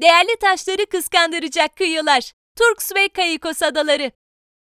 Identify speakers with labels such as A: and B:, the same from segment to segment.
A: Değerli taşları kıskandıracak kıyılar. Turks ve Caicos adaları.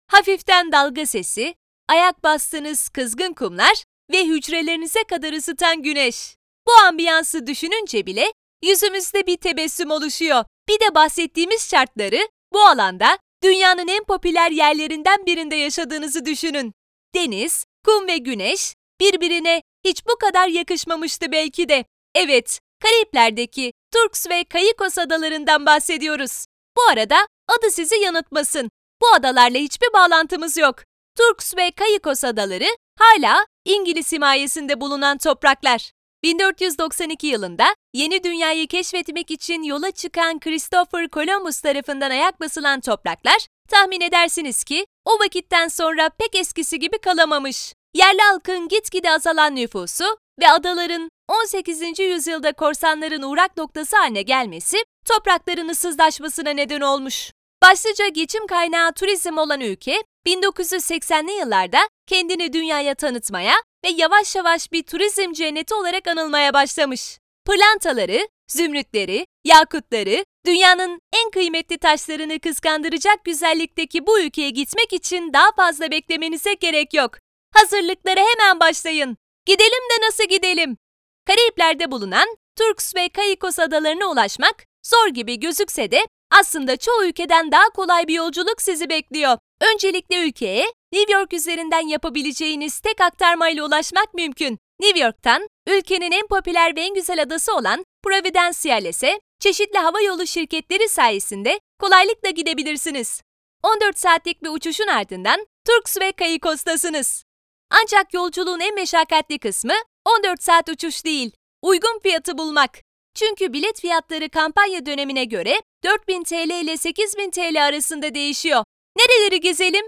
A: Hafiften dalga sesi, ayak bastığınız kızgın kumlar ve hücrelerinize kadar ısıtan güneş. Bu ambiyansı düşününce bile yüzümüzde bir tebessüm oluşuyor. Bir de bahsettiğimiz şartları bu alanda dünyanın en popüler yerlerinden birinde yaşadığınızı düşünün. Deniz, kum ve güneş birbirine hiç bu kadar yakışmamıştı belki de. Evet, Karayipler'deki Turks ve Caicos adalarından bahsediyoruz. Bu arada adı sizi yanıltmasın. Bu adalarla hiçbir bağlantımız yok. Turks ve Caicos adaları hala İngiliz himayesinde bulunan topraklar. 1492 yılında yeni dünyayı keşfetmek için yola çıkan Christopher Columbus tarafından ayak basılan topraklar, tahmin edersiniz ki o vakitten sonra pek eskisi gibi kalamamış. Yerli halkın gitgide azalan nüfusu ve adaların 18. yüzyılda korsanların uğrak noktası haline gelmesi toprakların ıssızlaşmasına neden olmuş. Başlıca geçim kaynağı turizm olan ülke, 1980'li yıllarda kendini dünyaya tanıtmaya ve yavaş yavaş bir turizm cenneti olarak anılmaya başlamış. Pırlantaları, zümrütleri, yakutları, dünyanın en kıymetli taşlarını kıskandıracak güzellikteki bu ülkeye gitmek için daha fazla beklemenize gerek yok. Hazırlıklara hemen başlayın. Gidelim de nasıl gidelim? Karayipler'de bulunan Turks ve Caicos adalarına ulaşmak zor gibi gözükse de aslında çoğu ülkeden daha kolay bir yolculuk sizi bekliyor. Öncelikle ülkeye New York üzerinden yapabileceğiniz tek aktarmayla ulaşmak mümkün. New York'tan ülkenin en popüler ve en güzel adası olan Providenciales'e çeşitli hava yolu şirketleri sayesinde kolaylıkla gidebilirsiniz. 14 saatlik bir uçuşun ardından Turks ve Caicos'tasınız. Ancak yolculuğun en meşakkatli kısmı 14 saat uçuş değil, uygun fiyatı bulmak. Çünkü bilet fiyatları kampanya dönemine göre 4000 TL ile 8000 TL arasında değişiyor. Nereleri gezelim?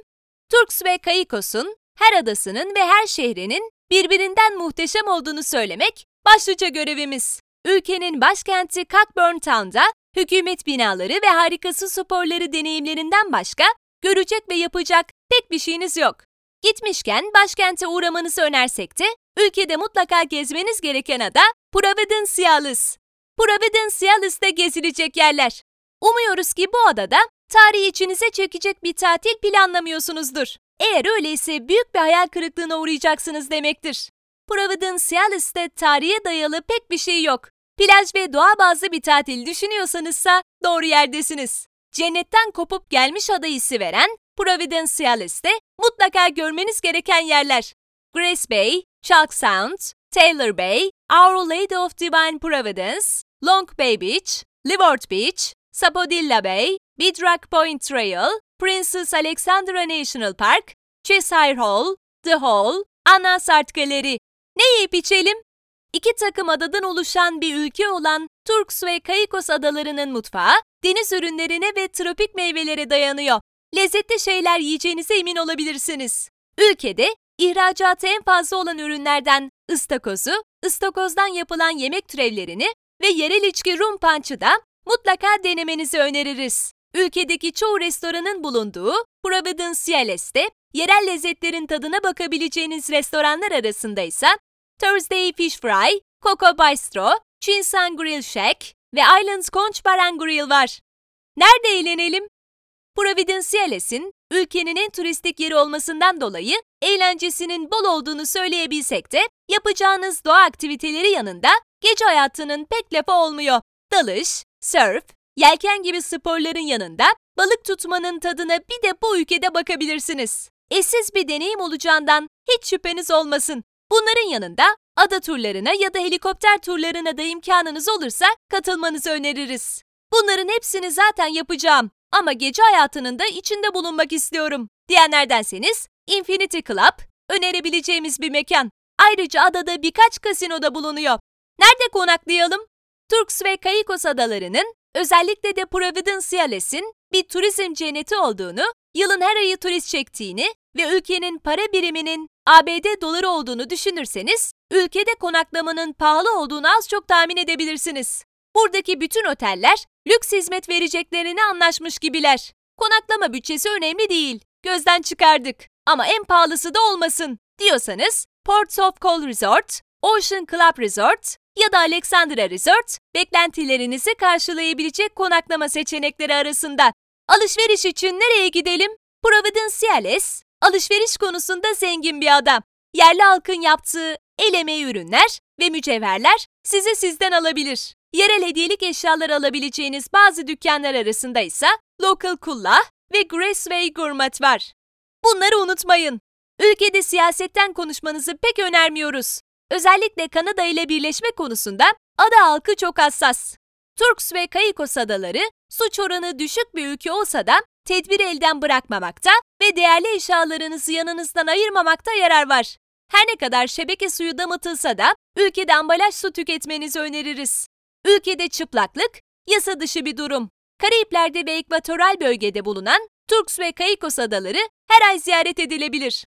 A: Turks ve Caicos'un her adasının ve her şehrinin birbirinden muhteşem olduğunu söylemek başlıca görevimiz. Ülkenin başkenti Cockburn Town'da hükümet binaları ve harikası sporları deneyimlerinden başka görecek ve yapacak pek bir şeyiniz yok. Gitmişken başkente uğramanızı önersek de ülkede mutlaka gezmeniz gereken ada Providenciales. Providenciales'te gezilecek yerler. Umuyoruz ki bu adada tarihi içinize çekecek bir tatil planlamıyorsunuzdur. Eğer öyleyse büyük bir hayal kırıklığına uğrayacaksınız demektir. Providenciales'te tarihe dayalı pek bir şey yok. Plaj ve doğa bazlı bir tatil düşünüyorsanızsa doğru yerdesiniz. Cennetten kopup gelmiş ada hissi veren Providenciales'te mutlaka görmeniz gereken yerler. Grace Bay, Chalk Sound, Taylor Bay, Our Lady of Divine Providence, Long Bay Beach, Leeward Beach, Sapodilla Bay, Bidrock Point Trail, Princess Alexandra National Park, Cheshire Hall, The Hall, Anna Sart Galeri. Ne yiyip içelim? İki takım adadan oluşan bir ülke olan Turks ve Caicos adalarının mutfağı deniz ürünlerine ve tropik meyvelere dayanıyor. Lezzetli şeyler yiyeceğinize emin olabilirsiniz. Ülkede ihracatı en fazla olan ürünlerden ıstakozu, ıstakozdan yapılan yemek türevlerini ve yerel içki rum punch'ı da mutlaka denemenizi öneririz. Ülkedeki çoğu restoranın bulunduğu Providenciales'te yerel lezzetlerin tadına bakabileceğiniz restoranlar arasında ise Thursday Fish Fry, Coco Bistro, Chinsan Grill Shack ve Islands Conch Bar Grill var. Nerede eğlenelim? Providenciales'in ülkenin en turistik yeri olmasından dolayı eğlencesinin bol olduğunu söyleyebilsek de yapacağınız doğa aktiviteleri yanında gece hayatının pek lafı olmuyor. Dalış, surf, yelken gibi sporların yanında balık tutmanın tadına bir de bu ülkede bakabilirsiniz. Eşsiz bir deneyim olacağından hiç şüpheniz olmasın. Bunların yanında ada turlarına ya da helikopter turlarına da imkanınız olursa katılmanızı öneririz. Bunların hepsini zaten yapacağım ama gece hayatının da içinde bulunmak istiyorum diyenlerdenseniz Infinity Club önerebileceğimiz bir mekan. Ayrıca adada birkaç kasinoda bulunuyor. Nerede konaklayalım? Turks ve Caicos adalarının özellikle de Providenciales'in bir turizm cenneti olduğunu, yılın her ayı turist çektiğini ve ülkenin para biriminin ABD doları olduğunu düşünürseniz, ülkede konaklamanın pahalı olduğunu az çok tahmin edebilirsiniz. Buradaki bütün oteller lüks hizmet vereceklerini anlaşmış gibiler. Konaklama bütçesi önemli değil. Gözden çıkardık. Ama en pahalısı da olmasın diyorsanız Ports of Call Resort, Ocean Club Resort, ya da Alexandra Resort, beklentilerinizi karşılayabilecek konaklama seçenekleri arasında. Alışveriş için nereye gidelim? Providenciales, alışveriş konusunda zengin bir adam. Yerli halkın yaptığı el emeği ürünler ve mücevherler sizi sizden alabilir. Yerel hediyelik eşyalar alabileceğiniz bazı dükkanlar arasında ise Local Kullah ve Graceway Gourmet var. Bunları unutmayın. Ülkede siyasetten konuşmanızı pek önermiyoruz. Özellikle Kanada ile birleşme konusunda ada halkı çok hassas. Turks ve Caicos adaları suç oranı düşük bir ülke olsa da tedbiri elden bırakmamakta ve değerli eşyalarınızı yanınızdan ayırmamakta yarar var. Her ne kadar şebeke suyu damıtılsa da ülkede ambalaj su tüketmenizi öneririz. Ülkede çıplaklık, yasa dışı bir durum. Karayipler'de ve ekvatoral bölgede bulunan Turks ve Caicos adaları her ay ziyaret edilebilir.